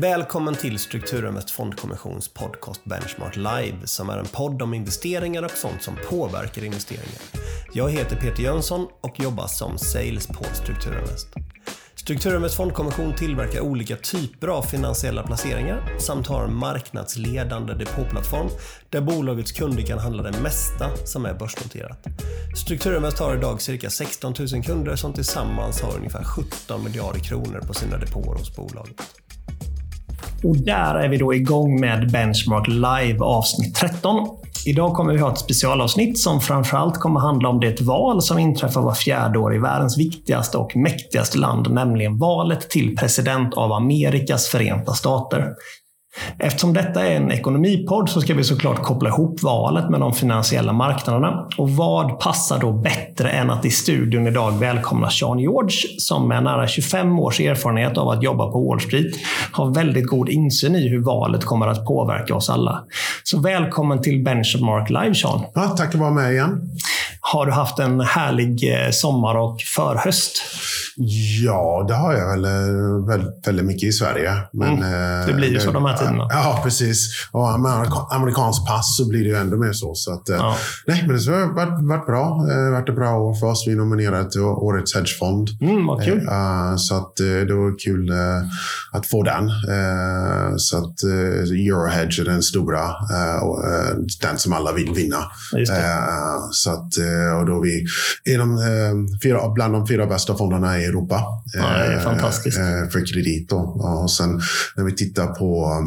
Välkommen till Strukturinvest Fondkommissions podcast Benchmark Live som är en podd om investeringar och sånt som påverkar investeringar. Jag heter Peter Jönsson och jobbar som sales på Strukturinvest. Strukturinvest Fondkommission tillverkar olika typer av finansiella placeringar samt har en marknadsledande depåplattform där bolagets kunder kan handla det mesta som är börsnoterat. Strukturinvest har idag cirka 16 000 kunder som tillsammans har ungefär 17 miljarder kronor på sina depåer hos bolaget. Och där är vi då igång med Benchmark Live avsnitt 13. Idag kommer vi ha ett specialavsnitt som framförallt kommer handla om det val som inträffar var fjärde år i världens viktigaste och mäktigaste land, nämligen valet till president av Amerikas förenta stater. Eftersom detta är en ekonomipodd så ska vi såklart koppla ihop valet med de finansiella marknaderna. Och vad passar då bättre än att i studion idag välkomna Sean George som med nära 25 års erfarenhet av att jobba på Wall Street har väldigt god insyn i hur valet kommer att påverka oss alla. Så välkommen till Benchmark Live Sean. Ja, tack att vara med igen. Har du haft en härlig eh, sommar och förhöst? Ja, det har jag väl väldigt, mycket i Sverige. Men, mm. Det blir ju så de här tiderna. Ja, precis. Och med amerikansk pass så blir det ju ändå mer så. så att, ja. Nej, men det har varit, varit bra. Det har varit ett bra år för oss. Vi nominerade till Årets hedgefond. Mm, vad kul. Så att, det var kul att få den. Så att Eurohedge är den stora. Den som alla vill vinna. Så att, och då vi är de, bland de fyra bästa fonderna i Europa. Ja, det är fantastiskt. För kredit. Då. Och sen när vi tittar på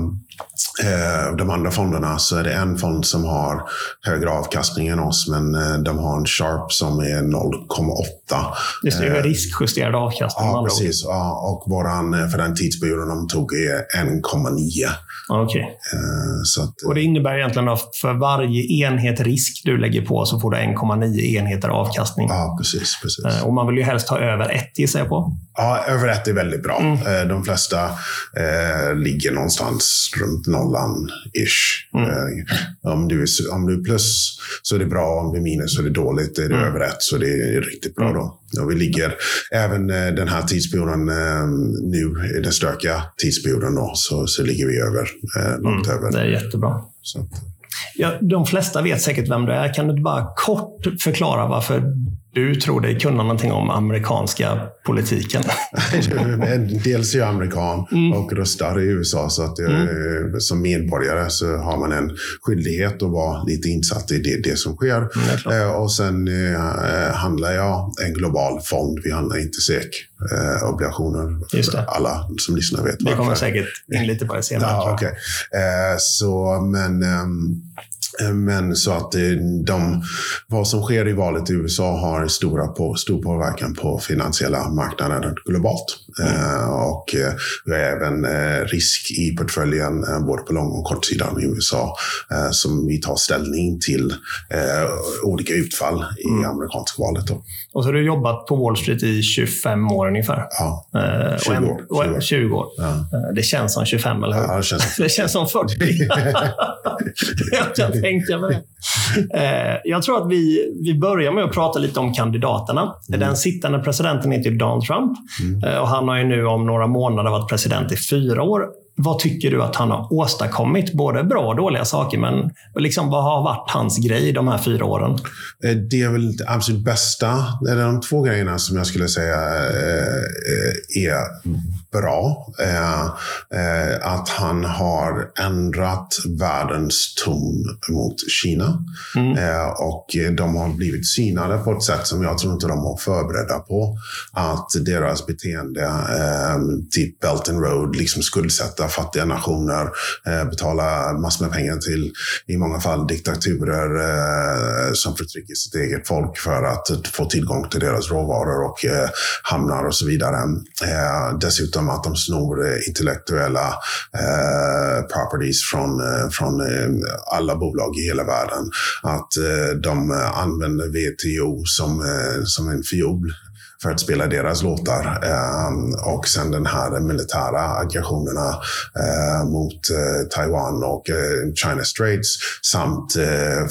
Eh, de andra fonderna så är det en fond som har högre avkastning än oss, men eh, de har en Sharp som är 0,8. Just det, är riskjusterad avkastning. Ja, precis. Ja, och våran, eh, för den tidsperioden de tog är 1,9. Okay. och det innebär egentligen att för varje enhet risk du lägger på så får du 1,9 enheter avkastning. Ja, precis. precis. Och man vill ju helst ha över 1 gissar jag på. Ja, över 1 är väldigt bra. Mm. De flesta eh, ligger någonstans runt nollan-ish. Mm. Eh, om, du är, om du är plus så är det bra, om du är minus så är det dåligt. Är du mm. över ett så det är riktigt bra. då. Och vi ligger även eh, den här tidsperioden eh, nu, i den stökiga tidsperioden, då, så, så ligger vi över, långt mm. över. Det är jättebra. Så. Ja, de flesta vet säkert vem du är. Kan du bara kort förklara varför du tror dig kunna någonting om amerikanska politiken? Dels är jag amerikan mm. och röstar i USA. Så att jag, mm. som medborgare så har man en skyldighet att vara lite insatt i det, det som sker. Mm, eh, och sen eh, handlar jag en global fond. Vi handlar inte SEK. Eh, obligationer. Alla som lyssnar vet Vi kommer säkert in lite på det senare. Ja, okay. eh, så, men, um, men så att de, vad som sker i valet i USA har stora på, stor påverkan på finansiella marknader globalt. Mm. Eh, och eh, vi har även eh, risk i portföljen eh, både på lång och kortsidan i USA eh, som vi tar ställning till eh, olika utfall i mm. amerikanska valet. Då. Och så har du jobbat på Wall Street i 25 år ungefär? Ja, 20 år. 20 år. 20 år. Ja. Det känns som 25, eller hur? Ja, det känns, det känns som 40. jag tänka mig det. Jag tror att vi, vi börjar med att prata lite om kandidaterna. Mm. Den sittande presidenten heter Donald Trump mm. och han har ju nu om några månader varit president i fyra år. Vad tycker du att han har åstadkommit? Både bra och dåliga saker, men liksom, vad har varit hans grej de här fyra åren? Eh, det är väl det absolut bästa. Det är de två grejerna som jag skulle säga eh, eh, är bra. Att han har ändrat världens ton mot Kina. Mm. Och de har blivit synade på ett sätt som jag tror inte de var förberedda på. Att deras beteende, typ Belt and Road, liksom skuldsätta fattiga nationer, eh, betala massor med pengar till, i många fall, diktaturer eh, som förtrycker sitt eget folk för att få tillgång till deras råvaror och eh, hamnar och så vidare. Eh, som att de snor eh, intellektuella eh, properties från, eh, från eh, alla bolag i hela världen. Att de använder WTO som, som en fiol för att spela deras låtar. Eh, och sen den här militära aggressionerna eh, mot eh, Taiwan och eh, China Straits samt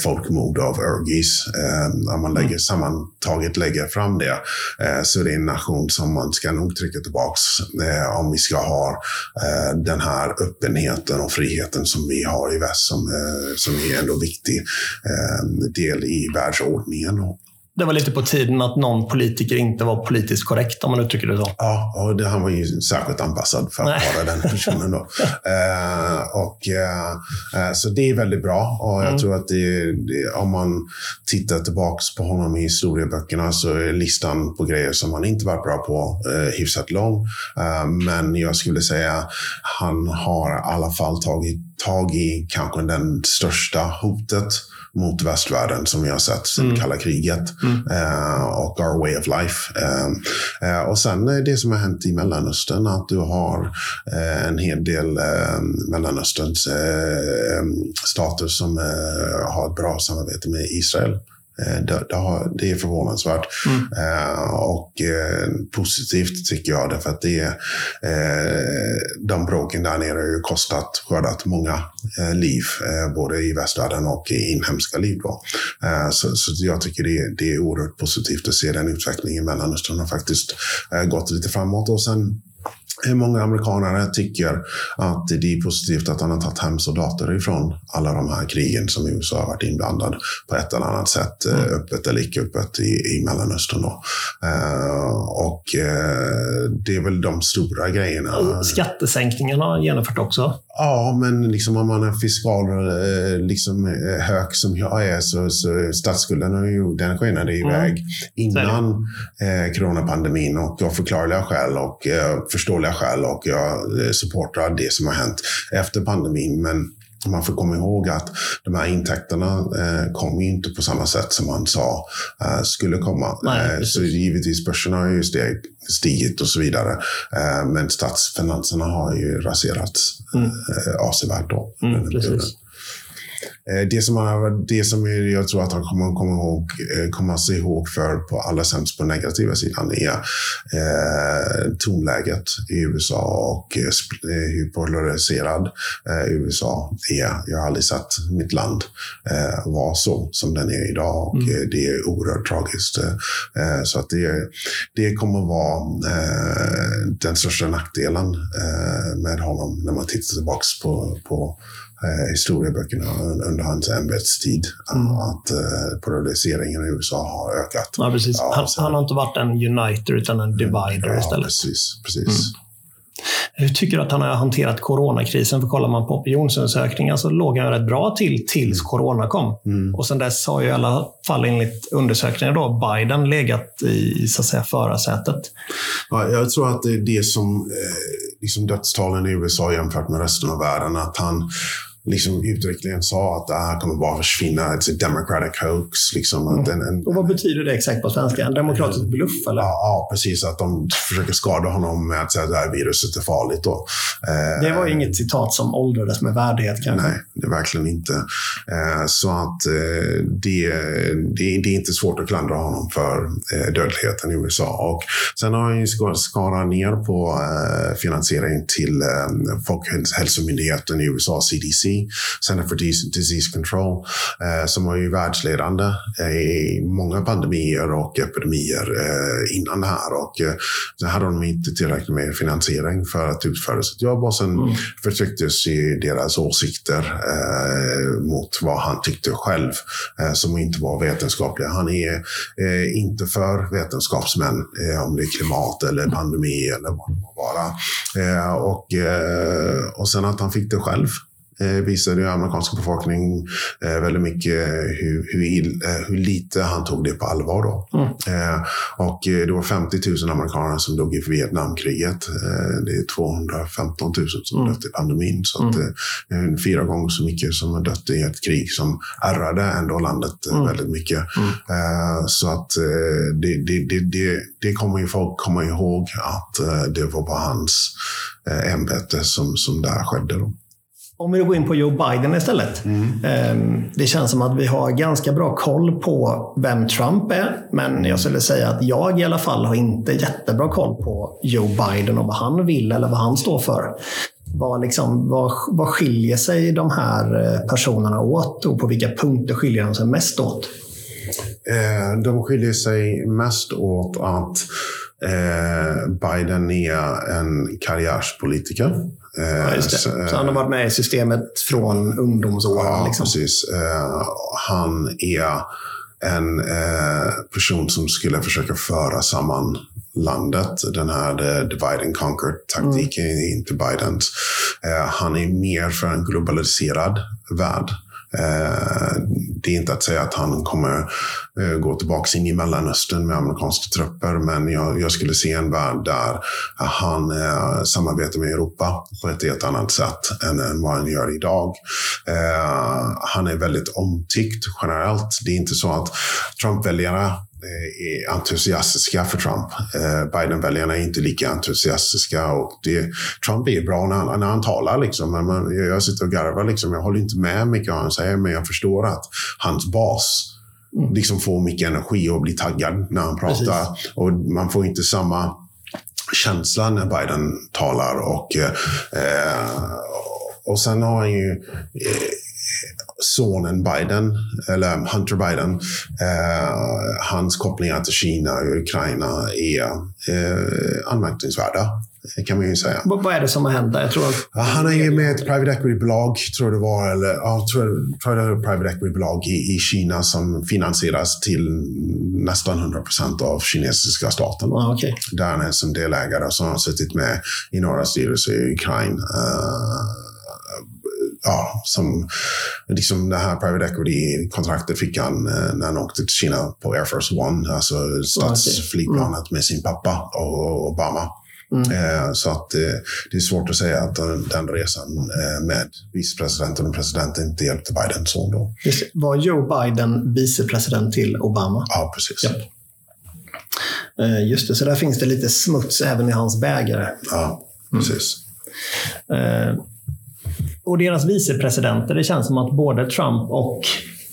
folkmord av Urgis. om man lägger, mm. sammantaget lägger fram det så är det en nation som man ska nog trycka tillbaks om vi ska ha den här öppenheten och friheten som vi har i väst som, som är ändå viktig del i världsordningen det var lite på tiden att någon politiker inte var politiskt korrekt, om man uttrycker det så. Ja, och det, han var ju särskilt anpassad för att Nej. vara den personen. Då. eh, och, eh, så det är väldigt bra. Och jag mm. tror att det, det, om man tittar tillbaka på honom i historieböckerna så är listan på grejer som han inte varit bra på eh, hyfsat lång. Eh, men jag skulle säga han har i alla fall tagit tag i kanske den största hotet mot västvärlden som vi har sett sedan mm. kalla kriget. Mm. Uh, och Our Way of Life. Uh, uh, och sen det som har hänt i Mellanöstern, att du har en hel del Mellanösterns stater som har ett bra samarbete med Israel. Eh, det, det, är förvånansvärt. Mm. Eh, och eh, positivt tycker jag, därför att det, de bråken där nere har ju kostat, skördat många liv, både i västvärlden och i inhemska liv. Då. Så, så, jag tycker det, det är oerhört positivt att se den utvecklingen i Mellanöstern har faktiskt gått lite framåt. Och sen Många amerikaner tycker att det är positivt att han har tagit hem soldater ifrån alla de här krigen som USA har varit inblandad på ett eller annat sätt, eh, mm. öppet eller icke öppet, i, i Mellanöstern. Då. Uh, och uh, det är väl de stora grejerna. Skattesänkningarna har genomfört också. Ja, men liksom om man är fiskal uh, liksom, hög som jag är så, så statsskulden har ju, den skenade iväg mm. innan uh, coronapandemin och av förklarliga skäl och uh, förståeliga personliga skäl och jag eh, supportar det som har hänt efter pandemin. Men man får komma ihåg att de här intäkterna eh, kommer inte på samma sätt som man sa eh, skulle komma. Nej, eh, så givetvis börserna har ju steg, stigit och så vidare. Eh, men statsfinanserna har ju raserats mm. eh, avsevärt. Då, mm, Eh, det som, han, det som jag tror att han kommer komma ihåg, eh, komma sig ihåg för på allra sämst på negativa sidan är eh, tonläget i USA och eh, hur polariserad eh, USA är. Jag har aldrig sett mitt land eh, vara så som den är idag och mm. det är oerhört tragiskt. Eh, så att det, det kommer vara den största nackdelen med honom när man tittar tillbaka på, på eh, historieböckerna under hans ämbetstid. Mm. Att eh, polariseringen i USA har ökat. Ja, precis. Ja, han, han, har inte varit en uniter utan en divider ja, istället. Precis, precis. Mm. Hur tycker du att han har hanterat coronakrisen? För kollar man på opinionsundersökningar så låg han rätt bra till tills mm. corona kom. Mm. Och sen dess har ju i alla fall enligt undersökningar då Biden legat i så att säga, förarsätet. Ja, jag tror att det är det som eh, liksom dödstalen i USA jämfört med resten av världen, att han liksom uttryckligen sa att det här kommer bara försvinna. It's a democratic hoax. Liksom, mm. en, en, och vad betyder det exakt på svenska? En demokratisk bluff? Eller? Ja, ja, precis. Att de försöker skada honom med att säga att det här viruset är farligt. Då. Eh, det var inget citat som åldrades med värdighet kanske? Nej, det verkligen inte. Eh, så att eh, det, det, det, är inte svårt att klandra honom för eh, dödligheten i USA. Och sen har han ju skarat ner på eh, finansiering till eh, Folkhälsomyndigheten i USA, CDC Center for Disease Control, eh, som var ju världsledande i många pandemier och epidemier eh, innan det här. Och eh, så hade de inte tillräckligt med finansiering för att utföra sitt jobb och sen mm. förtrycktes i deras åsikter mot vad han tyckte själv, som inte var vetenskapliga. Han är inte för vetenskapsmän, om det är klimat eller pandemi eller vad det må vara. och, och sen att han fick det själv eh, visade amerikanska befolkningen eh, väldigt mycket hur, hur, ill, eh, hur, lite han tog det på allvar. Då. Mm. Eh, och eh, det var 50 000 amerikaner som dog i Vietnamkriget. Eh, det är 215 000 som mm. dött i pandemin. Så att, mm. fyra gånger så mycket som har dött i ett krig som ärrade ändå landet mm. väldigt mycket. Mm. så att det, det, det, det, det kommer ju folk komma ihåg att det var bara hans ämbete som, som där skedde. Då. Om vi då går in på Joe Biden istället. Mm. Det känns som att vi har ganska bra koll på vem Trump är. Men jag skulle säga att jag i alla fall har inte jättebra koll på Joe Biden och vad han vill eller vad han står för. Vad, liksom, vad, vad skiljer sig de här eh, personerna åt och på vilka punkter skiljer de sig mest åt? Eh, de skiljer sig mest åt att Biden är en karriärspolitiker. Ja, det. Så han har varit med i systemet från ungdomsåren? Ja, liksom. precis. Han är en person som skulle försöka föra samman landet. Den här divide and conquer-taktiken mm. är inte Bidens. Han är mer för en globaliserad värld. Eh, det är inte att säga att han kommer eh, gå tillbaka in i Mellanöstern med amerikanska trupper, men jag, jag skulle se en värld där han eh, samarbetar med Europa på ett helt annat sätt än vad han gör idag. Eh, han är väldigt omtyckt generellt. Det är inte så att Trump-väljare är entusiastiska för Trump. Eh, Biden-väljarna är inte lika entusiastiska. Och det, Trump är bra när han, när han talar. Liksom. Men jag sitter och garvar. Liksom. Jag håller inte med mycket vad han säger, men jag förstår att hans bas mm. liksom får mycket energi och blir taggad när han pratar. Precis. Och man får inte samma känsla när Biden talar. Och, eh, och sen har han ju eh, sonen Biden, eller Hunter Biden, eh, hans kopplingar till Kina och Ukraina är eh, anmärkningsvärda. Kan man ju säga. Vad är det som har hänt? Jag tror att... Han är ju med ett private equity-bolag, tror det var, eller ja, tror, tror det var private equity-bolag i, i Kina som finansieras till nästan 100 procent av kinesiska staten. Ah, okay. Där han är som delägare som har suttit med i några styrelser i Ukraina. Uh, ja, som liksom det här private equity-kontraktet fick han eh, när han åkte till Kina på Air Force One, alltså statsflygplanet mm. med sin pappa och Obama. Mm. Eh, så att eh, det är svårt att säga att den resan med vicepresidenten och presidenten inte hjälpte Bidens son då. Var Joe Biden vicepresident till Obama? Ja, precis. Yep. Just det, så där finns det lite smuts även i hans bägare. Ja, precis. Mm och deras vicepresidenter, det känns som att både Trump och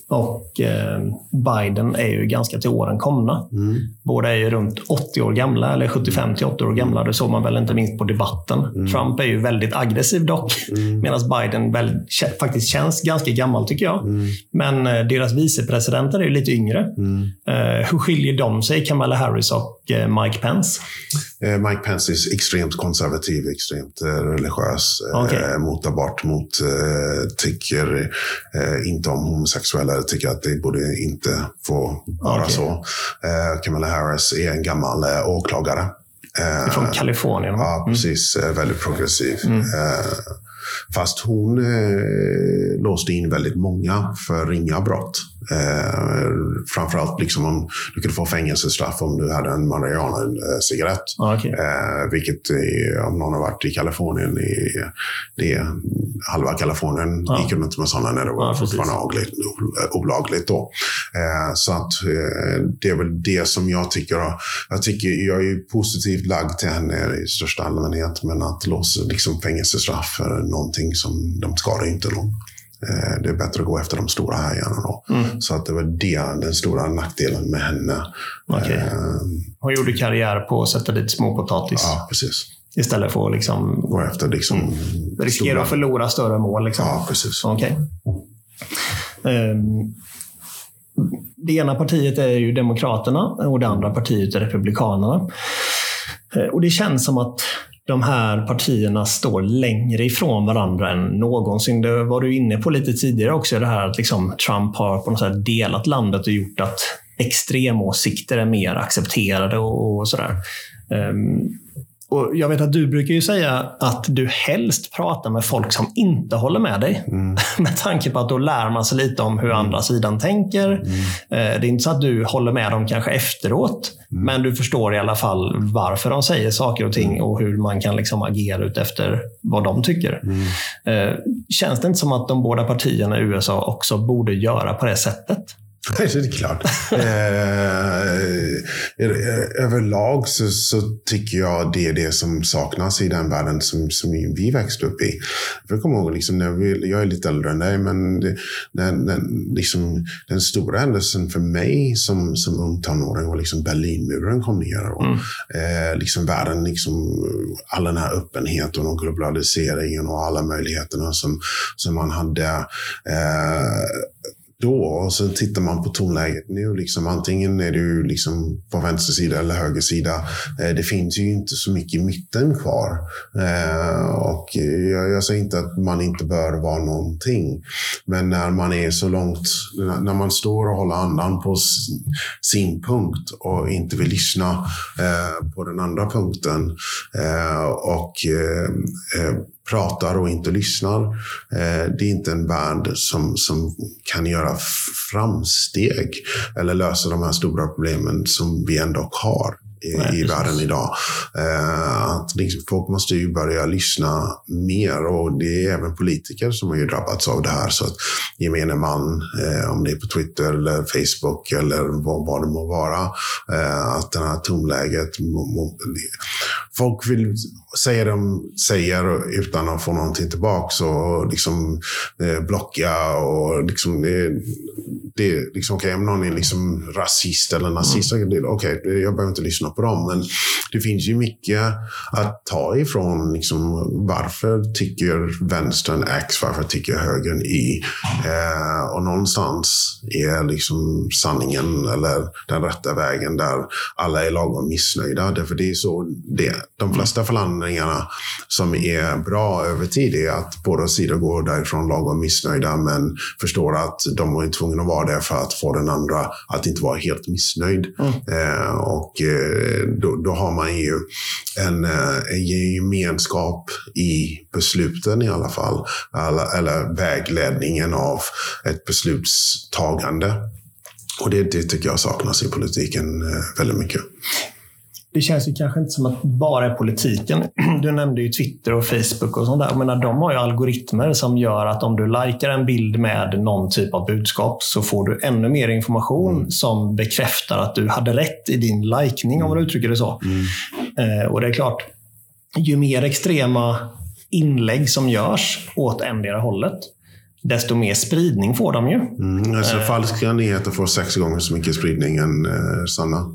och eh, Biden är ju ganska till åren komna. Mm. Båda är ju runt 80 år gamla, eller 75 till 80 år gamla. Det såg man väl inte minst på debatten. Mm. Trump är ju väldigt aggressiv dock, mm. medan Biden väl, faktiskt känns ganska gammal tycker jag. Mm. Men eh, deras vicepresidenter är ju lite yngre. Mm. Eh, hur skiljer de sig, Kamala Harris och eh, Mike Pence? Eh, Mike Pence är extremt konservativ, extremt eh, religiös, okay. mot abort, mot, tycker inte om homosexuella tycker att det borde inte få vara okay. så. Eh, Kamala Harris är en gammal eh, åklagare. Eh, Från Kalifornien? Ja, mm. precis. Mm. Väldigt progressiv. Mm. Fast hon eh, låste in väldigt många för ringa brott. Eh, framförallt liksom om du kunde få fängelsestraff om du hade en marijuana-cigarett. Ah, okay. eh, vilket är, om någon har varit i Kalifornien, i, det är halva Kalifornien ah. gick inte med sådana när det var ah, fortfarande olagligt, olagligt då. Eh, så att eh, det är väl det som jag tycker. Jag, tycker, jag är positivt lagd till henne i största allmänhet, men att låsa liksom, fängelsestraff för någonting som de skadar inte någon. Eh, det är bättre att gå efter de stora hajarna. Då. Mm. Så att det var det, den stora nackdelen med henne. Okay. Eh, Hon gjorde karriär på att sätta dit småpotatis. Ja, precis. Istället för att liksom, gå efter liksom, mm. riskera stora... att förlora större mål. Liksom. Ja, precis. Okay. Um, det ena partiet är ju Demokraterna och det andra partiet är Republikanerna. Eh, och Det känns som att de här partierna står längre ifrån varandra än någonsin. Det var du inne på lite tidigare också, det här att liksom Trump har på något sätt delat landet och gjort att extremåsikter är mer accepterade och, och sådär. Um, och jag vet att du brukar ju säga att du helst pratar med folk som inte håller med dig. Mm. med tanke på att då lär man sig lite om hur mm. andra sidan tänker. Mm. Eh, det är inte så att du håller med dem kanske efteråt. Mm. Men du förstår i alla fall varför de säger saker och ting och hur man kan liksom agera ut efter vad de tycker. Mm. Eh, känns det inte som att de båda partierna i USA också borde göra på det sättet? det är klart. eh, överlag så, så, tycker jag det är det som saknas i den världen som, som vi växte upp i. Jag kommer ihåg, liksom, när vi, jag är lite äldre än dig, men det, när, när, liksom, den stora händelsen för mig som, som ung tonåring var liksom Berlinmuren kom ner. Och, mm. eh, liksom världen, liksom, all den här öppenheten och globaliseringen och alla möjligheterna som, som man hade. Eh, då. Och sen tittar man på tonläget nu. Liksom, antingen är du liksom på vänster sida eller höger sida. Eh, det finns ju inte så mycket i mitten kvar. Eh, och jag, jag säger inte att man inte bör vara någonting. Men när man är så långt, när man står och håller andan på sin punkt och inte vill lyssna eh, på den andra punkten. Och pratar och inte lyssnar. Eh, det är inte en värld som, som kan göra framsteg eller lösa de här stora problemen som vi ändå har i, Nej, i världen idag. Eh, att liksom, folk måste ju börja lyssna mer och det är även politiker som har drabbats av det här. Så att gemene man, eh, om det är på Twitter eller Facebook eller vad, vad det må vara, eh, att det här tonläget folk vill säga det de säger utan att få någonting tillbaka och liksom eh, blocka och liksom det, det liksom okay, om någon är liksom rasist eller nazist, mm. okej, okay, jag behöver inte lyssna på dem. Men det finns ju mycket att ta ifrån liksom varför tycker vänstern X, varför tycker högern Y? Eh, och någonstans är liksom sanningen eller den rätta vägen där alla är lagom missnöjda. Därför det är så det de flesta förlandringarna som är bra över tid är att båda sidor går därifrån lagom missnöjda men förstår att de var tvungna att vara där för att få den andra att inte vara helt missnöjd. Mm. Eh, och eh, då, då, har man ju en, eh, en gemenskap i besluten i alla fall. Eller, eller vägledningen av ett beslutstagande. Och det, det tycker jag saknas i politiken eh, väldigt mycket det känns ju kanske inte som att bara är politiken. Du nämnde ju Twitter och Facebook och sånt där. Jag menar, de har ju algoritmer som gör att om du likar en bild med någon typ av budskap så får du ännu mer information mm. som bekräftar att du hade rätt i din likning, om man uttrycker det så. Mm. Eh, och det är klart, ju mer extrema inlägg som görs åt endera hållet, desto mer spridning får de ju. Mm, alltså, eh. Falska nyheter får sex gånger så mycket spridning än eh, sanna.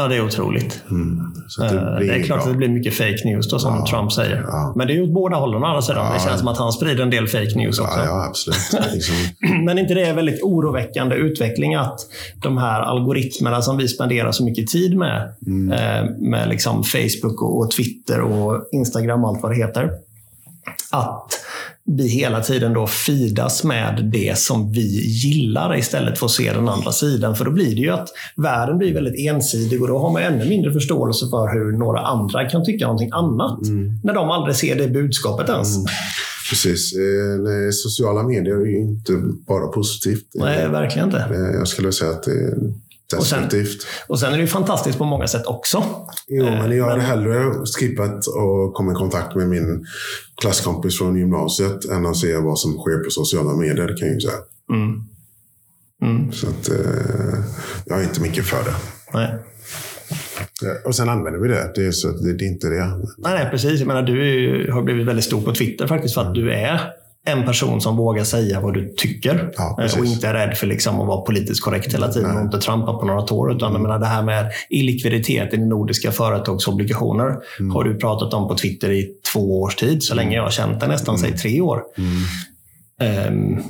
Ja, det är otroligt. Mm. Det, eh, det, är klart bra. att det blir mycket fake news då, som ja, Trump säger. Ja. Men det är ju åt båda hållen å andra sidan. Ja, det känns som att han sprider en del fake news också. Ja, absolut. Liksom. Men inte det är en väldigt oroväckande utveckling att de här algoritmerna som vi spenderar så mycket tid med, mm. Eh, med liksom Facebook och Twitter och Instagram och allt vad det heter. Att vi hela tiden då fidas med det som vi gillar istället för att se den andra sidan. För då blir det ju att världen blir väldigt ensidig och då har man ännu mindre förståelse för hur några andra kan tycka någonting annat. Mm. När de aldrig ser det budskapet ens. Mm. Precis. Eh, sociala medier är ju inte bara positivt. Nej, verkligen inte. Eh, jag skulle säga att det Definitivt. Och sen, och sen är det ju fantastiskt på många sätt också. Jo, men jag hade hellre skippat och komma i kontakt med min klasskompis från gymnasiet än att se vad som sker på sociala medier, kan jag ju säga. Mm. Mm. Så att, eh, jag är inte mycket för det. Nej. Och sen använder vi det. Det är, så, det, det är inte det. Nej, nej, precis. Jag menar, du har blivit väldigt stor på Twitter faktiskt för att du är en person som vågar säga vad du tycker ja, eh, och inte är rädd för liksom att vara politiskt korrekt hela tiden Nej. och inte trampa på några tår. Utan jag menar, det här med illikviditeten i nordiska företagsobligationer mm. har du pratat om på Twitter i två års tid, så länge jag har känt dig, nästan mm. säg tre år. Mm. Um,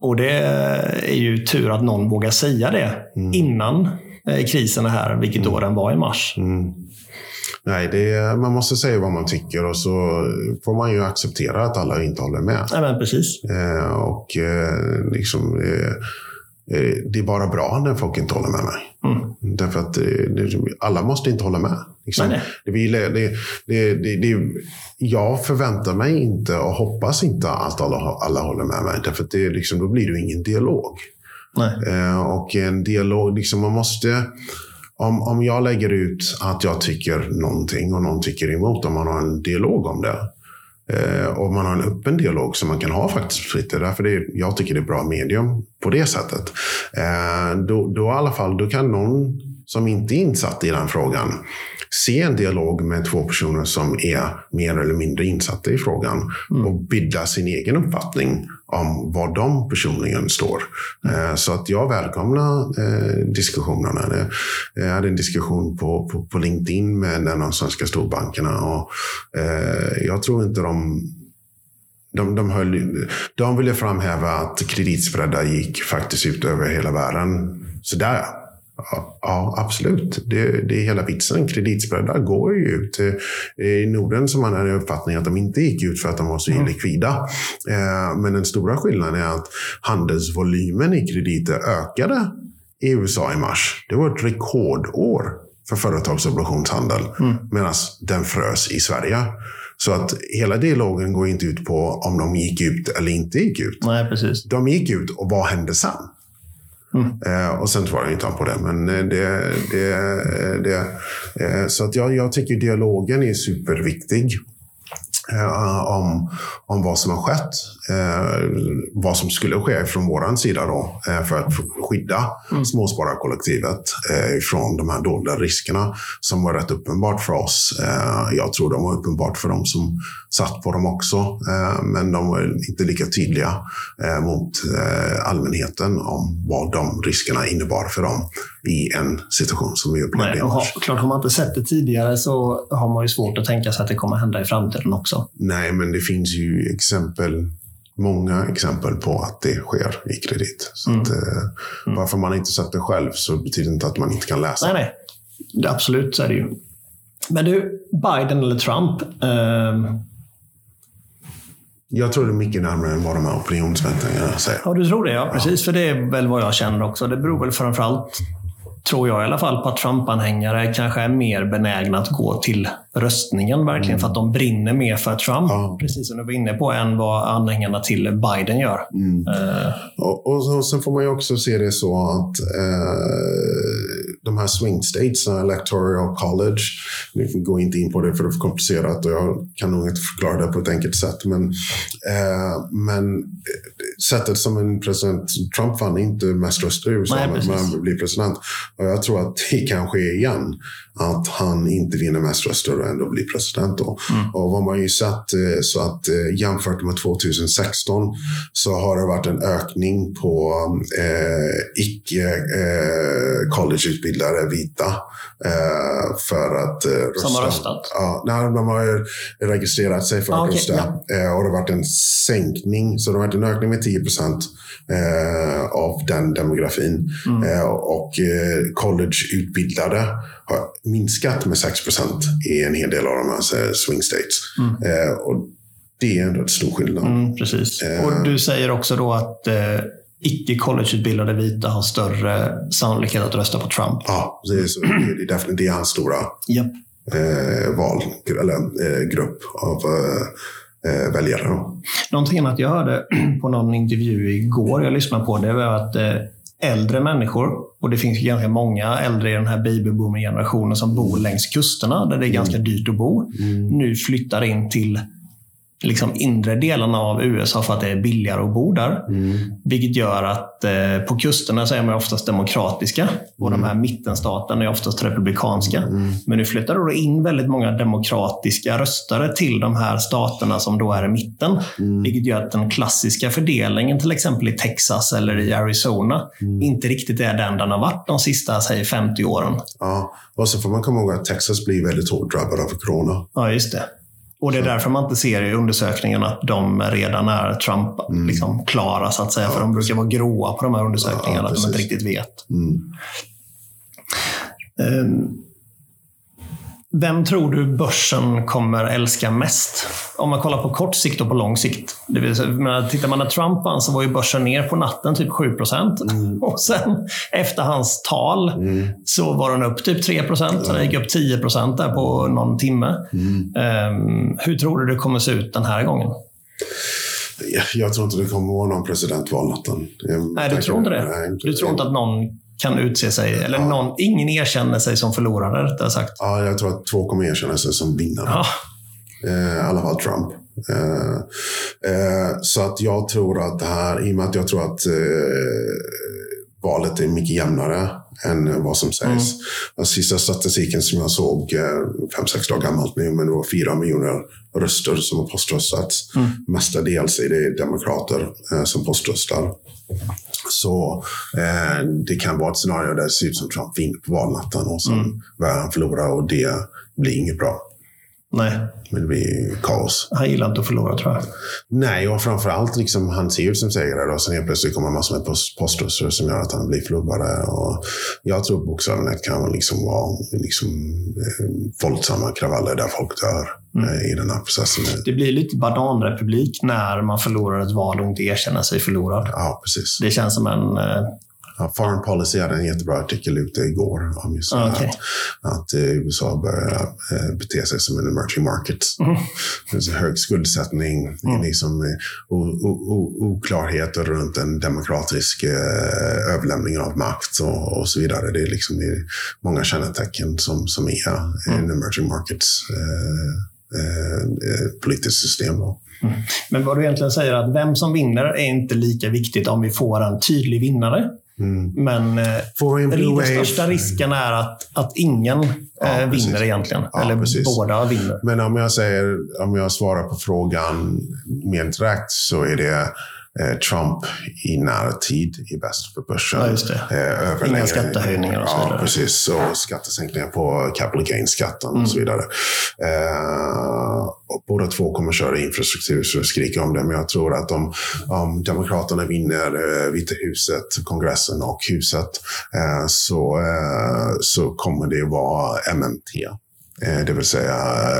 och det är ju tur att någon vågar säga det mm. innan eh, krisen är här, vilket mm. år den var i mars. Nej, det, man måste säga vad man tycker och så får man ju acceptera att alla inte håller med. Ja, men precis. Eh, och eh, liksom, eh, eh det är bara bra när folk inte håller med mig. Mm. Därför att eh, alla måste inte hålla med. Liksom. Nej, nej. Det, det, det, jag förväntar mig inte och hoppas inte att alla, alla håller med mig. Därför att det, liksom, då blir det ingen dialog. Eh, och en dialog, liksom, man måste om, om jag lägger ut att jag tycker någonting och någon tycker emot, om man har en dialog om det, eh, och man har en öppen dialog som man kan ha faktiskt på Twitter. Därför det, jag tycker det är bra medium på det sättet. Eh, då, då i alla fall, då kan någon som inte är insatt i den frågan se en dialog med två personer som är mer eller mindre insatta i frågan mm. och bilda sin egen uppfattning om var de personligen står. Mm. Så att jag välkomnar eh, diskussionerna. Jag hade en diskussion på, på, på LinkedIn med en av de svenska storbankerna och eh, jag tror inte de de, de, höll, de ville framhäva att kreditspreadar gick faktiskt ut över hela världen. Så där Ja, absolut. Det, det är hela vitsen. Kreditspreadar går ju ut. I Norden som man hade uppfattningen att de inte gick ut för att de var så mm. likvida. Eh, men den stora skillnaden är att handelsvolymen i krediter ökade i USA i mars. Det var ett rekordår för företagsobligationshandel. Mm. Medan den frös i Sverige. Så att hela dialogen går inte ut på om de gick ut eller inte gick ut. Nej, precis. De gick ut och vad hände sen? Mm. Eh, och sen svarade inte han på det. Men eh, det, det, eh, det, eh, så att jag, jag tycker dialogen är superviktig. Eh, om, om vad som har skett. Eh, vad som skulle ske från vår sida då, eh, för att skydda mm. småspararkollektivet eh, från de här dolda riskerna som var rätt uppenbart för oss. Eh, jag tror de var uppenbart för de som satt på dem också, eh, men de var inte lika tydliga mot allmänheten om vad de riskerna innebar för dem i en situation som vi upplevde Nej, har, Klart, har man inte sett det tidigare så har man ju svårt att tänka sig att det kommer hända i framtiden också. Nej, men det finns ju exempel många exempel på att det sker i kredit. Så mm. att, eh, mm. Bara för man inte sett det själv så betyder det inte att man inte kan läsa. Nej, nej. Absolut så är det ju. Men du, Biden eller Trump? Eh... Jag tror det är mycket närmare än vad de här opinionsmätningarna säger. Ja, du tror det? Ja, precis. Ja. För det är väl vad jag känner också. Det beror väl framförallt tror jag i alla fall, på att Trump-anhängare kanske är mer benägna att gå till röstningen verkligen mm. för att de brinner mer för Trump, ja. precis som du var inne på, än vad anhängarna till Biden gör. Mm. Uh. Och, och, sen får man ju också se det så att uh, de här swing states, electoral college, vi går inte in på det för det är för komplicerat och jag kan nog inte förklara det på ett enkelt sätt. Men, uh, men sättet som en president, Trump vann inte mest röster i USA, men han blir president. Och jag tror att det kan ske igen. Att han inte vinner mest röster och ändå blir president. Då. Mm. Och vad man ju sett eh, så att eh, jämfört med 2016 så har det varit en ökning på eh, icke eh, collegeutbildade vita eh, för att eh, rösta. Som har röstat? Ja, nej, de har registrerat sig för att ah, okay, rösta. Ja. och det har varit en sänkning, så det har varit en ökning med 10 procent eh, av den demografin. Mm. Eh, och eh, collegeutbildade har minskat med 6 procent i en hel del av de här swing states. Mm. Eh, och det är ändå en stor skillnad. Mm, precis. Eh, och du säger också då att eh, icke collegeutbildade vita har större sannolikhet att rösta på Trump. Ja, det är, så, det är definitivt det är hans stora yep. eh, val, eller eh, grupp av eh, eh, väljare. Någonting annat jag hörde på någon intervju igår jag lyssnade på det var att eh, äldre människor, och det finns ganska många äldre i den här babyboomer-generationen som bor längs kusterna där det är ganska mm. dyrt att bo, mm. nu flyttar in till liksom inre delarna av USA för att det är billigare att bo där. Mm. Vilket gör att eh, på kusterna så är man oftast demokratiska och mm. de här mittenstaterna är oftast republikanska. Mm. Men nu flyttar då in väldigt många demokratiska röstare till de här staterna som då är i mitten. Mm. Vilket gör att den klassiska fördelningen till exempel i Texas eller i Arizona mm. inte riktigt är den den har varit de sista säg, 50 åren. Ja, och så får man komma ihåg att Texas blir väldigt hårt drabbad av corona. Ja, just det. Och det är därför man inte ser i undersökningen att de redan är Trump-klara, mm. liksom, så att säga. Ja, för de brukar vara gråa på de här undersökningarna, ja, att de inte riktigt vet. Mm. Um, vem tror du börsen kommer älska mest? Om man kollar på kort sikt och på lång sikt. Det vill säga, tittar man när Trump vann så var ju börsen ner på natten typ 7 mm. Och sen efter hans tal mm. så var den upp typ 3 procent. Så den gick upp 10 där på någon timme. Mm. Um, hur tror du det kommer se ut den här gången? Jag tror inte det kommer vara någon presidentval natten. Nej, du tror inte det? Nej, du tror inte att någon kan utse sig, eller ja. någon, ingen erkänner sig som förlorare rättare sagt. Ja, jag tror att två kommer erkänna sig som vinnare. Ja. Eh, I alla fall Trump. Eh, eh, så att jag tror att det här, i och med att jag tror att eh, valet är mycket jämnare än vad som sägs. Mm. Den sista statistiken som jag såg, eh, fem, sex dagar gammalt nu, men det var fyra miljoner röster som har poströstats. Mm. Mestadels är det demokrater eh, som poströstar. Så eh, det kan vara ett scenario där det ser ut som Trump vinner på valnatten och sen mm. han förlora och det blir inget bra. Nej. Men det blir kaos. Han gillar inte att förlora tror jag. Nej, och framförallt liksom, han ser ut som segrare och sen helt plötsligt kommer massor med poströster som gör att han blir förlorare. Och jag tror bokstavligen kan liksom vara liksom, eh, våldsamma kravaller där folk dör mm. eh, i den här processen. Det blir lite bananrepublik när man förlorar ett val och inte erkänner sig förlorad. Ja, precis. Det känns som en eh, Ja, Foreign Policy hade en jättebra artikel ute igår om just ah, okay. att, att eh, USA börjar eh, bete sig som en emerging market. Mm. Det hög skuldsättning, mm. liksom, o, o, o, oklarheter runt en demokratisk eh, överlämning av makt och, och, så vidare. Det är, liksom, det är många kännetecken som, som är mm. en emerging markets eh, eh, eh politiskt system. Då. Mm. Men vad du egentligen säger är att vem som vinner är inte lika viktigt om vi får en tydlig vinnare. Mm. Men eh, den största risken är att, att ingen ja, eh, vinner egentligen. Ja, eller precis. båda vinner. Men om jag, säger, om jag svarar på frågan mer direkt så är det Eh, Trump i närtid är bäst för börsen. Ja, just det. Eh, Inga skattehöjningar och så vidare. Ja, precis. Och skattesänkningar på capital gain-skatten mm. och så vidare. Eh, och båda två kommer köra infrastruktur, så skriker om det. Men jag tror att om, om Demokraterna vinner eh, Vita huset, kongressen och huset eh, så, eh, så kommer det vara MMT Eh, det vill säga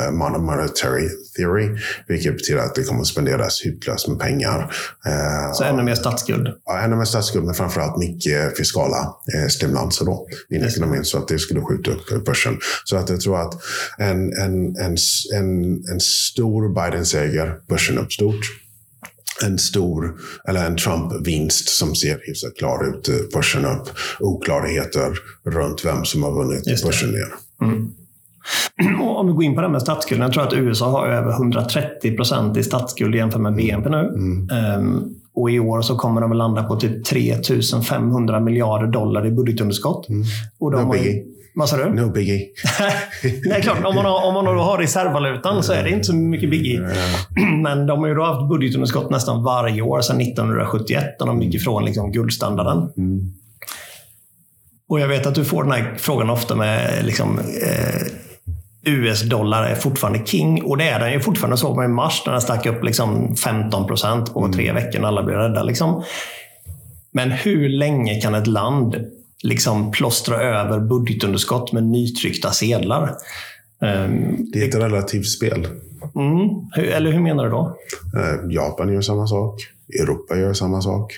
eh, monetary theory, vilket betyder att det kommer att spenderas hutlöst med pengar. Eh, så ännu mer statsskuld? Ja, ännu mer statsskuld, men framförallt mycket fiskala stimulanser då i ekonomin, så att det skulle skjuta upp börsen. Så att jag tror att en, en, en, en, en stor Biden-seger, börsen upp stort en stor, eller en Trump-vinst som ser hyfsat klar ut, börsen upp. Oklarheter runt vem som har vunnit, börsen ner. Mm. Om vi går in på det med statsskulden. Jag tror att USA har över 130 procent i statsskuld jämfört med BNP nu. Mm. Um, och i år så kommer de att landa på typ 3 500 miljarder dollar i budgetunderskott. Mm. Och de no biggie. Vad sa du? No biggie. Nej, klart. Om man, har, om man då har reservvalutan så är det inte så mycket biggie. Men de har ju då haft budgetunderskott nästan varje år sedan 1971 när de gick ifrån liksom guldstandarden. Mm. Och jag vet att du får den här frågan ofta med liksom, eh, US-dollar är fortfarande king och det är den ju fortfarande. såg man i mars när den stack upp liksom 15 procent på tre mm. veckor när alla blev rädda. Liksom. Men hur länge kan ett land liksom plåstra över budgetunderskott med nytryckta sedlar? Um, det är ett relativt spel. Mm. Eller hur menar du då? Uh, Japan gör samma sak. Europa gör samma sak.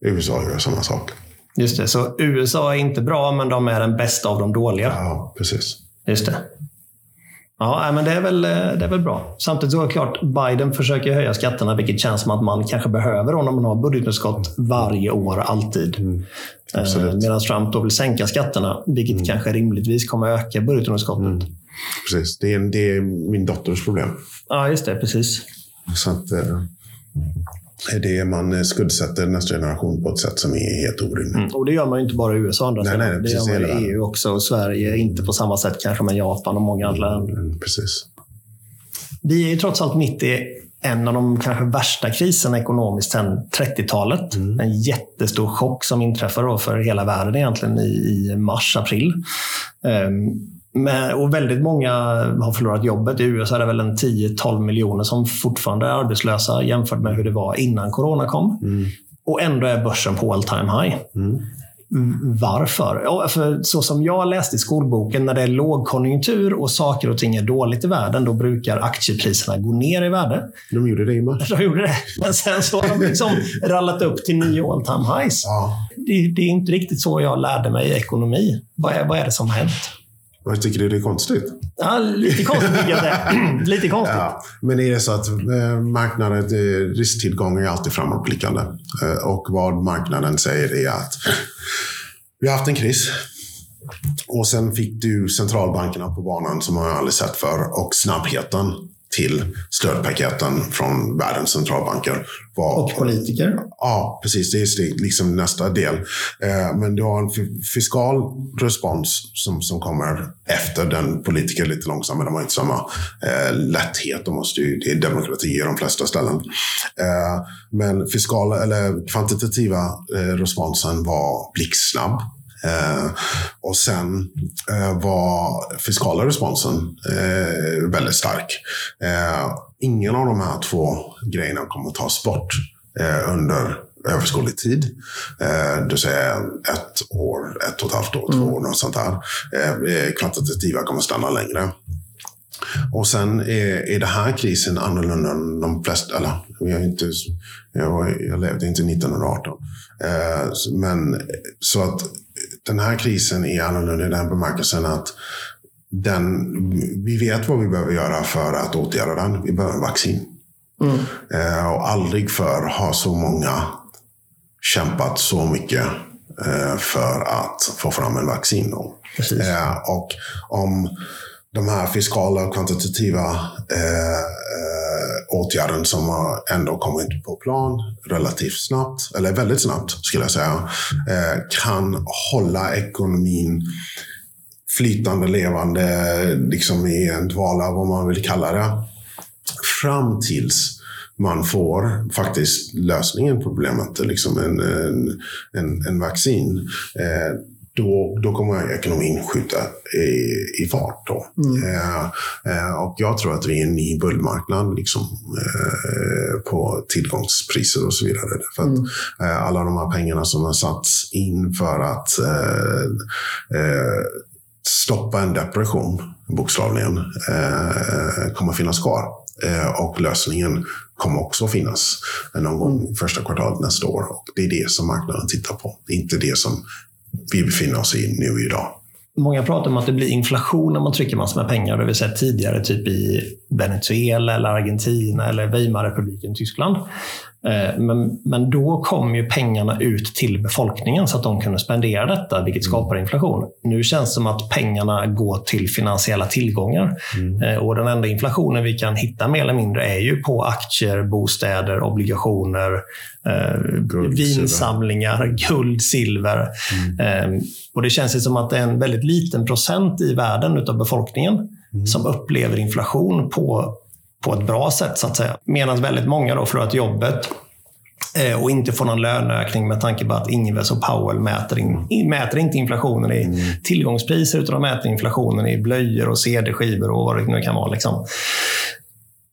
USA gör samma sak. Just det, så USA är inte bra, men de är den bästa av de dåliga. Ja, precis. Just det. Ja, men det är, väl, eh, det är väl bra. Samtidigt så är det klart, Biden försöker höja skatterna, vilket känns som att man kanske behöver om man har budgetunderskott varje år, alltid. Mm, eh, Medan Trump då vill sänka skatterna, vilket mm. kanske rimligtvis kommer öka budgetunderskottet. Mm. Precis, det är, det är min dotters problem. Ja, just det. Precis. Så att, eh, det man skuldsätter nästa generation på ett sätt som är helt orimligt. Mm. Och det gör man ju inte bara i USA. Andra nej, nej, det gör man i EU också. Och Sverige inte på samma sätt kanske, men Japan och många andra länder. Mm, precis. Vi är ju trots allt mitt i en av de kanske värsta kriserna ekonomiskt sedan 30-talet. Mm. En jättestor chock som inträffade för hela världen egentligen i, i mars, april. Um, men, och väldigt många har förlorat jobbet. I USA är det väl en 10-12 miljoner som fortfarande är arbetslösa jämfört med hur det var innan corona kom. Mm. Och ändå är börsen på all time high. Mm. Varför? Ja, för så som jag läste i skolboken, när det är lågkonjunktur och saker och ting är dåligt i världen, då brukar aktiepriserna gå ner i värde. De gjorde det i mars. De gjorde det. Men sen så har de liksom rallat upp till nya all time highs. Ja. Det, det, är inte riktigt så jag lärde mig ekonomi. Vad är, vad är det som har hänt? Jag tycker du det är konstigt? Ja, lite konstigt tycker jag det Lite konstigt. Ja, men är det så att eh, marknaden, risktillgång är alltid framåtblickande. Eh, och vad marknaden säger är att vi har haft en kris. Och sen fick du centralbankerna på banan som man aldrig sett för och snabbheten till stödpaketen från världens centralbanker. Var, och politiker. Ja, precis. Det är liksom nästa del. Eh, men du har en fiskal respons som, som kommer efter den. Politiker lite långsammare. De har inte samma eh, lätthet. De måste ju, det är demokrati i de flesta ställen. Eh, men fiskala eller kvantitativa responsen var blixtsnabb. Eh, och sen eh, var fiskala responsen eh, väldigt stark. Eh, ingen av de här två grejerna kommer att tas bort eh, under överskådlig tid. Eh, du säger ett år, ett och ett halvt år, mm. två år, något sånt där. kvantitativa kommer stanna längre. Och sen är, är den här krisen annorlunda än de flesta. Eller, jag, inte, jag, jag levde inte 1918. Eh, men så att den här krisen är annorlunda i den bemärkelsen att den, vi vet vad vi behöver göra för att åtgärda den. Vi behöver vaccin. Mm. Eh, och aldrig förr har så många kämpat så mycket eh, för att få fram en vaccin. Eh, och om de här fiskala och kvantitativa eh, eh, åtgärden som har ändå kommit på plan relativt snabbt, eller väldigt snabbt skulle jag säga, eh, kan hålla ekonomin flytande, levande, liksom i en dvala, vad man vill kalla det, fram tills man får faktiskt lösningen på problemet, liksom en, en, en, en vaccin. Eh, då, då kommer ekonomin skjuta i, i fart. Då. Mm. Eh, eh, och jag tror att vi är en ny bullmarknad liksom, eh, på tillgångspriser och så vidare. För att, mm. Eh, alla de här pengarna som har satts in för att eh, eh, stoppa en depression, bokstavligen, kommer finnas kvar. och lösningen kommer också finnas någon gång mm. första kvartalet nästa år. Och det är det som marknaden tittar på. Det är inte det som vi befinner oss i nu idag. Många pratar om att det blir inflation när man trycker massor med pengar. Det har vi sett tidigare typ i Venezuela, eller Argentina eller Weimarrepubliken Tyskland. Eh, men, men då kom ju pengarna ut till befolkningen så att de kunde spendera detta, vilket mm. skapar inflation. Nu känns det som att pengarna går till finansiella tillgångar. Mm. Eh, och den enda inflationen vi kan hitta mer eller mindre är ju på aktier, bostäder, obligationer, eh, guld, vinsamlingar, silver. guld, silver. Mm. Eh, och det känns som att det är en väldigt liten procent i världen utav befolkningen mm. som upplever inflation på på ett bra sätt så att säga. Medan väldigt många då förlorat jobbet eh, och inte får någon löneökning med tanke på att Ingves och Powell mäter, in, mäter inte inflationen i mm. tillgångspriser utan de mäter inflationen i blöjor och CD-skivor och vad det nu kan vara. Liksom.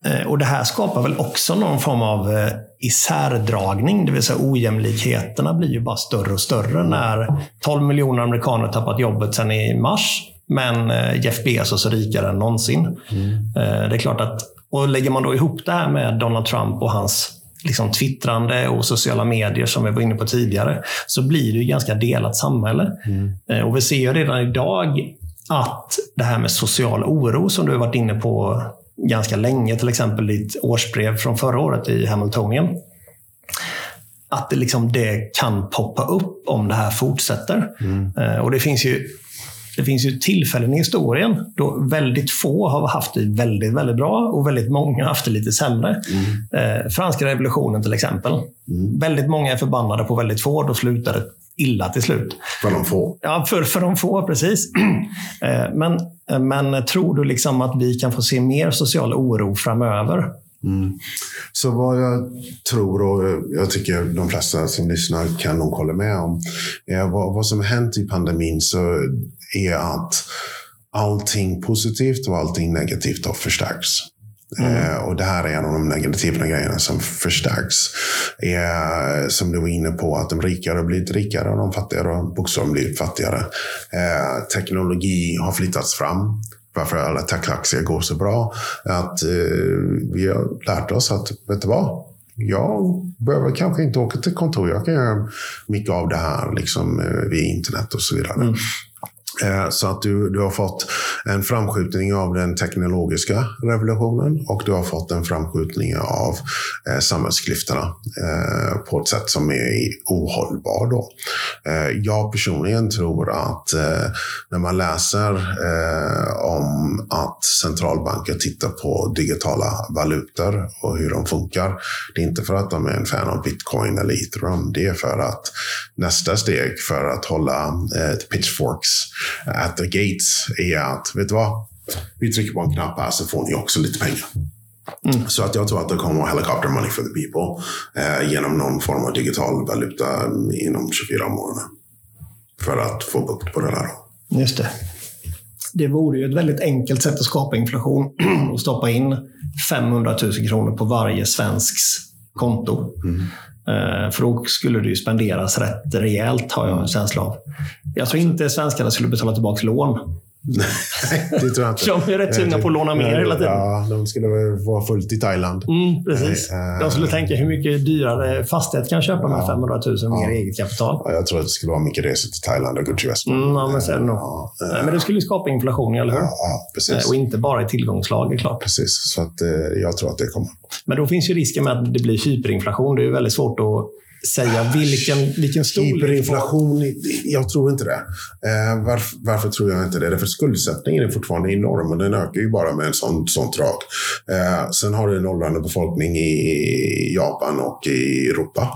Eh, och Det här skapar väl också någon form av eh, isärdragning, det vill säga ojämlikheterna blir ju bara större och större när 12 miljoner amerikaner tappat jobbet sedan i mars. Men Jeff Bezos är rikare än någonsin. Mm. Det är klart att och lägger man då ihop det här med Donald Trump och hans liksom twittrande och sociala medier som vi var inne på tidigare, så blir det ju ganska delat samhälle. Mm. Eh, och vi ser ju redan idag att det här med social oro som du har varit inne på ganska länge, till exempel ditt årsbrev från förra året i Hamiltonien, att det, liksom, det kan poppa upp om det här fortsätter. Mm. Eh, och det finns ju det finns ju tillfällen i historien då väldigt få har haft det väldigt, väldigt bra och väldigt många har haft det lite sämre. Mm. Eh, franska revolutionen till exempel. Mm. Väldigt många är förbannade på väldigt få. Då slutar det illa till slut. För de få? Ja, för, för de få, precis. eh, men, men tror du liksom att vi kan få se mer social oro framöver? Mm. Så vad jag tror och jag tycker de flesta som lyssnar kan nog hålla med om är vad, vad som hänt i pandemin så är att allting positivt och allting negativt har förstärkts. Mm. Eh, och det här är en av de negativa grejerna som förstärks. Eh, som du var inne på, att de rikare har blivit rikare och de fattigare har bokstavligen blivit fattigare. Eh, teknologi har flyttats fram varför alla techaktier går så bra. Att eh, vi har lärt oss att, vet du vad? Jag behöver kanske inte åka till kontor. Jag kan göra mycket av det här liksom, eh, via internet och så vidare. Mm. Eh, så att du, du har fått en framskjutning av den teknologiska revolutionen och du har fått en framskjutning av eh, samhällsklyftorna eh, på ett sätt som är ohållbar. Då. Eh, jag personligen tror att eh, när man läser eh, om att centralbanker tittar på digitala valutor och hur de funkar. Det är inte för att de är en fan av bitcoin eller ethereum. Det är för att nästa steg för att hålla pitchforks at the gates är att, vet du vad? Vi trycker på en knapp här så får ni också lite pengar. Mm. Så att jag tror att det kommer helicopter money for the people eh, genom någon form av digital valuta inom 24 månader. För att få bukt på det där. Just det. Det vore ju ett väldigt enkelt sätt att skapa inflation och stoppa in 500 000 kronor på varje svensks konto. Mm. Eh, för då skulle det ju spenderas rätt rejält, har jag en känsla av. Jag tror inte svenskarna skulle betala tillbaka lån. Nej, det tror jag inte. De är rätt sugna på att låna mer hela tiden. Ja, de skulle vara fullt i Thailand. Mm, precis. De skulle tänka hur mycket dyrare fastighet kan köpa med 500 000 ja. mer eget kapital. Ja, jag tror att det skulle vara mycket resor till Thailand och Gucci-väskor. Mm, ja, men, sen, ja, men det skulle skapa inflation, eller hur? Ja, precis. Och inte bara i tillgångslag, klart. Precis, så att, jag tror att det kommer. Men då finns ju risken med att det blir hyperinflation. Det är väldigt svårt att säga vilken, vilken storlek. Hyperinflation, jag tror inte det. Eh, varför, varför, tror jag inte det? Därför skuldsättningen är fortfarande enorm och den ökar ju bara med en sån, sånt drag. Eh, sen har du en åldrande befolkning i Japan och i Europa.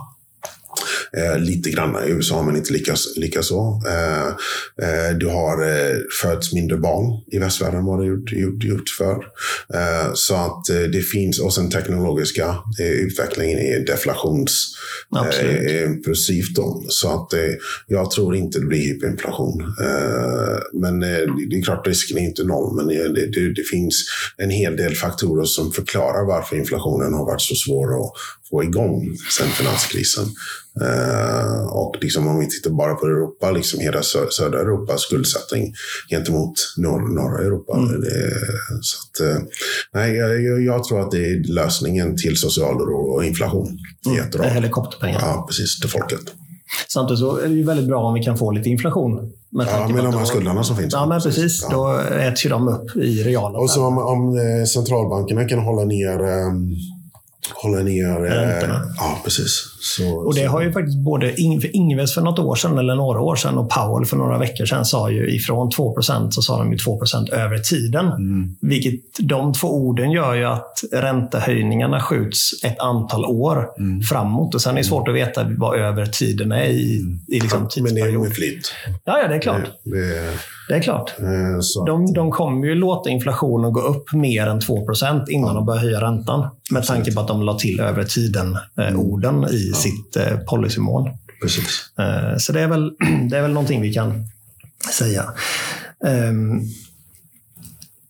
Eh, lite grann i USA, men inte lika, lika så. Eh, eh, du har eh, föds mindre barn i västvärlden än vad det gjort, gjort, gjort för. Eh, så att eh, det finns, och sen teknologiska eh, utvecklingen är deflations princip Så att jag tror inte det blir hyperinflation. men det är klart, risken är inte noll, men det, det, det finns en hel del faktorer som förklarar varför inflationen har varit så svår att få igång sen finanskrisen. Uh, och liksom om vi tittar bara på Europa, liksom hela sö södra Europas skuldsättning gentemot norr norra Europa. Mm. Så att, uh, nej, jag, jag, tror att det är lösningen till social oro och inflation. Mm. Jättebra. Helikopterpengar. Ja, precis. Till folket. Samtidigt så är det ju väldigt bra om vi kan få lite inflation. Med ja, med de här skulderna som finns. Ja, men precis. Ja. Då äts ju de upp i reala Och så om, om eh, centralbankerna kan hålla ner um, hålla ner... Räntorna. ja, precis. Så, och det så. har ju faktiskt både Ingves för något år sedan, eller några år sedan, och Powell för några veckor sedan sa ju ifrån 2% så sa de ju 2 över tiden. Mm. Vilket de två orden gör ju att räntehöjningarna skjuts ett antal år mm. framåt. Och sen är det svårt att veta vad över tiden är i, i liksom ja, Men det är med flit. Ja, ja, det är klart. Det, det, det är klart. Eh, de, de kommer ju låta inflationen gå upp mer än 2% innan ja. de börjar höja räntan. Med tanke på att de la till över tiden-orden eh, i ja. sitt eh, policymål. Precis. Eh, så det är, väl, det är väl någonting vi kan säga. Eh,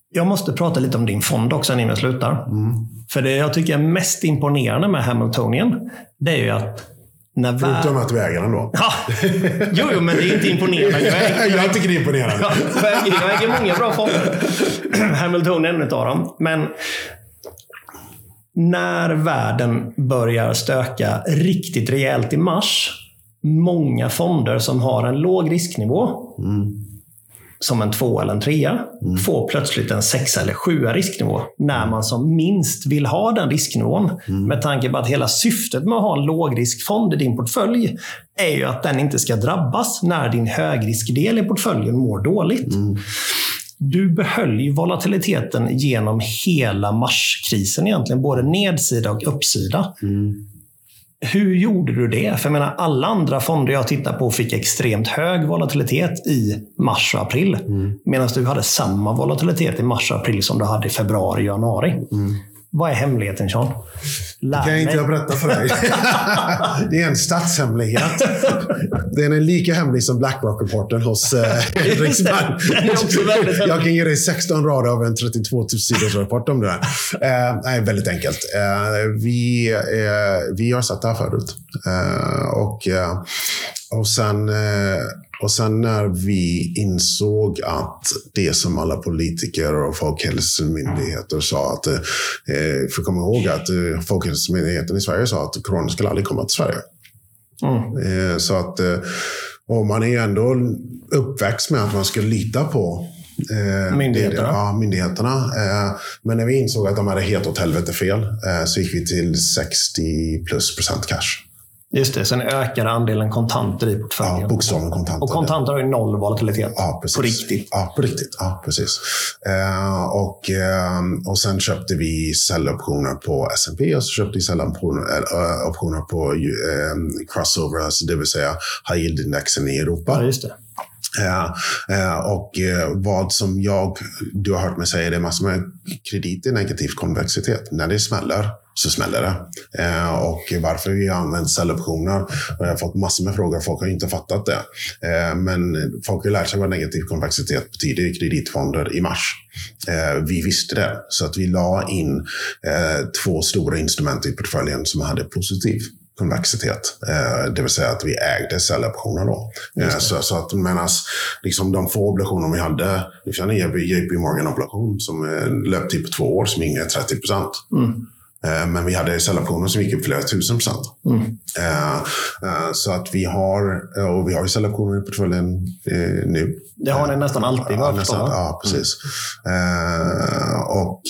jag måste prata lite om din fond också innan vi slutar. Mm. För det jag tycker är mest imponerande med Hamiltonian, det är ju att när Förutom att du äger den då. Ja. Jo, jo, men det är inte imponerande. Jag, äger, jag tycker det är imponerande. Ja, jag, äger, jag äger många bra fonder. Hamilton är en av dem. Men när världen börjar stöka riktigt rejält i mars, många fonder som har en låg risknivå, mm. Som en två eller en trea, mm. får plötsligt en sexa eller sjua risknivå. När man som minst vill ha den risknivån. Mm. Med tanke på att hela syftet med att ha en lågriskfond i din portfölj är ju att den inte ska drabbas när din högriskdel i portföljen mår dåligt. Mm. Du behöll ju volatiliteten genom hela marskrisen egentligen, både nedsida och uppsida. Mm. Hur gjorde du det? För jag menar, alla andra fonder jag tittar på fick extremt hög volatilitet i mars och april. Mm. Medan du hade samma volatilitet i mars och april som du hade i februari och januari. Mm. Vad är hemligheten, Sean? Lär det kan jag inte jag berätta för dig. det är en statshemlighet. Den är lika hemlig som Blackrock-rapporten hos eh, Riksbank. jag kan ge dig 16 rader av en 32 000 sidors rapport om det där. Eh, nej, väldigt enkelt. Eh, vi, eh, vi har sett det här förut. Eh, och, eh, och sen eh, och sen när vi insåg att det som alla politiker och folkhälsomyndigheter sa att, eh, för komma ihåg att eh, Folkhälsomyndigheten i Sverige sa att corona skulle aldrig komma till Sverige. Mm. Eh, så att, Och man är ju ändå uppväxt med att man ska lita på eh, myndigheterna. Det, ja, myndigheterna. Eh, men när vi insåg att de hade helt åt helvete fel eh, så gick vi till 60 plus procent cash. Just det, sen ökar andelen kontanter i portföljen. Ja, bokstavligen kontanter. Och kontanter har ju noll volatilitet. Ja, precis. På riktigt. Ja, på riktigt. Ja, precis. Eh, och, eh, och sen köpte vi säljoptioner på S&P och så köpte vi säljoptioner äh, optioner på eh, crossover, alltså det vill säga high yield-indexen i Europa. Ja, just det. Uh, uh, och vad som jag, du har hört mig säga det massor med kredit i negativ konvexitet. När det smäller så smäller det. och varför vi har använt säljoptioner. Jag har fått massor med frågor. Folk har inte fattat det. men folk har lärt sig vad negativ konvexitet betyder i kreditfonder i mars. vi visste det. Så att vi la in två stora instrument i portföljen som hade positiv konvexitet. Eh, det vill säga att vi ägde säljoptioner då. Eh, så, så att medan liksom de få obligationer vi hade, vi känner JP Morgan-obligation som eh, löpte på två år som inget 30 procent. Mm. Eh, men vi hade säljoptioner som gick upp flera tusen procent. Mm. Uh, uh, så att vi har, och vi har ju säljoptioner i portföljen nu. Det har ni nästan alltid ja, nästan, ja, precis. Mm. och,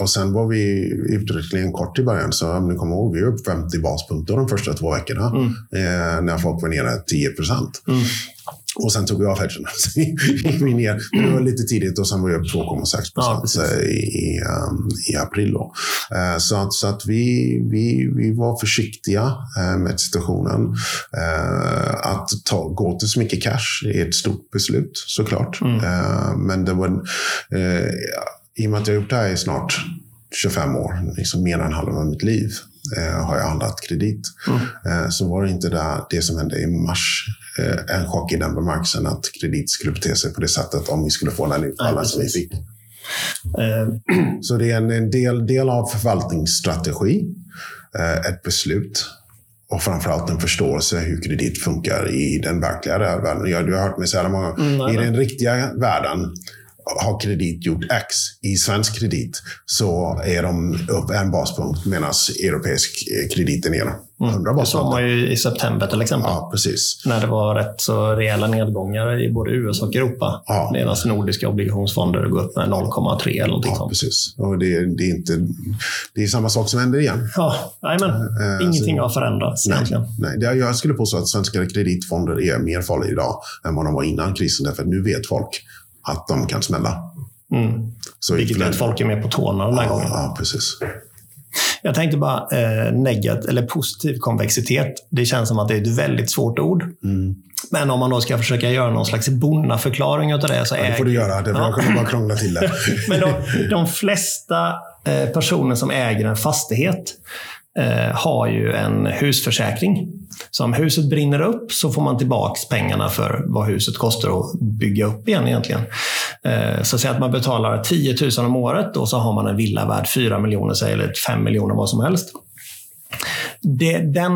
och sen var vi utvecklingen kort i början. Så om ni kommer ihåg, vi var upp 50 baspunkter de första två veckorna. Mm. när folk var nere 10 procent. Och sen tog vi av hedgen. Så gick vi ner. Det var lite tidigt och sen var vi upp 2,6 procent ja, i, um, i april. Då. Uh, så att, så att vi, vi, vi var försiktiga uh, med situationen. Uh, att ta, gå till så mycket cash är ett stort beslut såklart. Mm. men det var, i och med att jag gjort det här i snart 25 år, liksom mer än halva mitt liv, har jag handlat kredit. Mm. så var det inte det, det som hände i mars Eh, en chock i den bemärkelsen att kredit skulle bete sig på det sättet om vi skulle få den utfallen som vi fick. Uh. Så det är en del, del av förvaltningsstrategi, uh, ett beslut och framförallt en förståelse hur kredit funkar i den verkliga världen. Jag, du har hört mig säga många mm, I den riktiga världen har kredit gjort X i svensk kredit så är de upp en baspunkt medan europeisk kredit är nere. 100 mm. Det såg man ju i september till exempel. Ja, precis. När det var rätt så rejäla nedgångar i både USA och Europa. Ja. Medan nordiska obligationsfonder går upp med 0,3 eller någonting ja, sånt. Precis. Och det, det, är inte, det är samma sak som händer igen. Ja, men äh, Ingenting alltså, har förändrats nej, egentligen. Nej, jag skulle påstå att svenska kreditfonder är mer farliga idag än vad de var innan krisen. Därför att nu vet folk att de kan smälla. Mm. Så Vilket gör att folk är mer på tårna den här ja, gången. Ja, precis. Jag tänkte bara eh, negat, eller positiv konvexitet. Det känns som att det är ett väldigt svårt ord. Mm. Men om man då ska försöka göra någon slags bonnaförklaring av det så. Ja, det får du göra. Det ja. kommer bara krångla till det. Men de, de flesta eh, personer som äger en fastighet eh, har ju en husförsäkring. Så om huset brinner upp så får man tillbaka pengarna för vad huset kostar att bygga upp igen egentligen. Eh, så säg att man betalar 10 000 om året och så har man en villa värd 4 miljoner eller 5 miljoner, vad som helst. Det, den,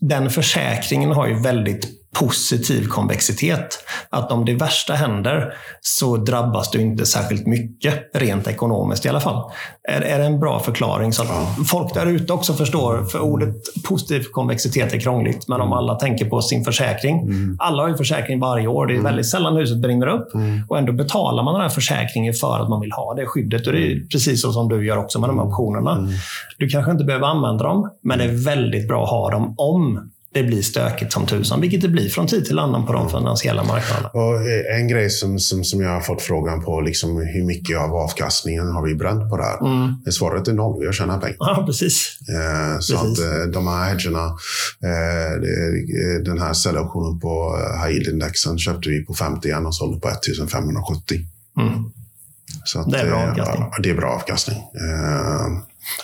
den försäkringen har ju väldigt positiv konvexitet. Att om det värsta händer så drabbas du inte särskilt mycket, rent ekonomiskt i alla fall. Är, är det en bra förklaring så att ja. folk där ute också förstår? För ordet positiv konvexitet är krångligt, men om alla tänker på sin försäkring. Mm. Alla har ju försäkring varje år. Det är mm. väldigt sällan huset brinner upp mm. och ändå betalar man den här försäkringen för att man vill ha det skyddet. Och det är mm. precis så som du gör också med de här mm. optionerna. Mm. Du kanske inte behöver använda dem, men det är väldigt bra att ha dem om det blir stökigt som tusan, vilket det blir från tid till annan på de finansiella marknaderna. Och en grej som, som, som jag har fått frågan på, liksom, hur mycket av avkastningen har vi bränt på det här? Mm. Svaret är noll, vi har tjänat pengar. Ja, precis. Eh, så precis. att eh, de här hedgerna, eh, den här säljoptionen på high yield-indexen köpte vi på 51 och sålde på 1570. Mm. Så att, det är bra avkastning. Ja, det är bra avkastning. Eh,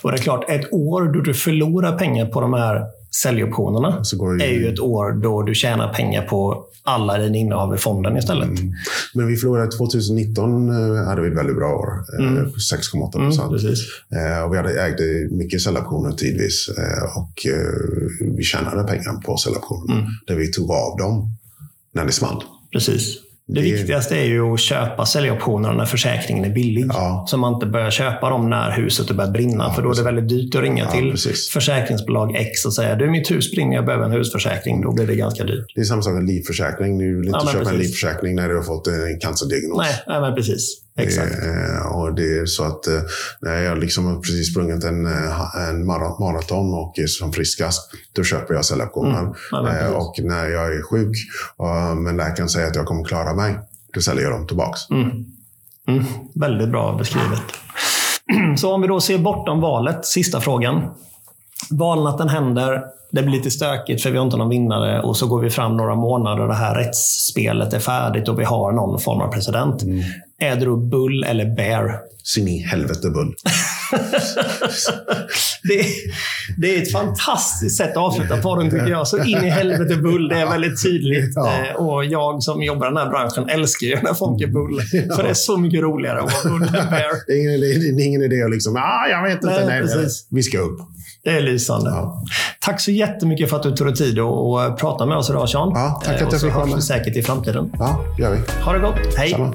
och det är klart, ett år då du förlorar pengar på de här säljoptionerna är ju ett år då du tjänar pengar på alla dina innehav i fonden istället. Mm. Men vi förlorade 2019 eh, hade vi ett väldigt bra år. Eh, mm. 6,8 procent. Mm, och vi hade ägde mycket säljoptioner tidvis. Och vi tjänade pengar på säljoptioner. Mm. Där vi tog av dem när det small. Precis. Det, viktigaste är ju att köpa säljoptionerna när försäkringen är billig. Ja. Så man inte börjar köpa dem när huset har börjat brinna. för då är det väldigt dyrt att ringa Ja, till precis. försäkringsbolag X och säga du mitt hus brinner, jag behöver en husförsäkring. Då blir det ganska dyrt. Det är samma sak med livförsäkring. Du vill inte Ja, köpa en precis. livförsäkring när du har fått en cancerdiagnos. Nej, nej men precis. Exakt. Eh, och det är så att eh, när jag liksom har precis sprungit en, eh, en mara- maraton och är som friskast, då köper jag säljoptioner. Mm. Ja, eh, och när jag är sjuk, och, men läkaren säger att jag kommer klara mig, då säljer jag dem tillbaks. Mm. Mm. Väldigt bra beskrivet. Så om vi då ser bortom valet, sista frågan. Valnatten händer, det blir lite stökigt för vi har inte någon vinnare och så går vi fram några månader och det här rättsspelet är färdigt och vi har någon form av president. Är det då bull eller bear? Så in i helvete bull. Det, det är ett fantastiskt sätt att avsluta podden tycker jag. Så in i helvete bull, det är väldigt tydligt. Ja. Eh, Och jag som jobbar i den här branschen älskar ju när folk är bull. För det är så mycket roligare att vara bull än bear. Det är ingen det är ingen idé att liksom, ah, jag vet inte. Nej, Nej, precis. Vi ska upp. Det är lysande. Ja. Tack så jättemycket för att du tog dig tid att prata med oss idag Sean. Ja, tack att Eh, och jag så fick vara hörs vi med. säkert i framtiden. Ja, gör vi. Ha det gott. Hej! Samma.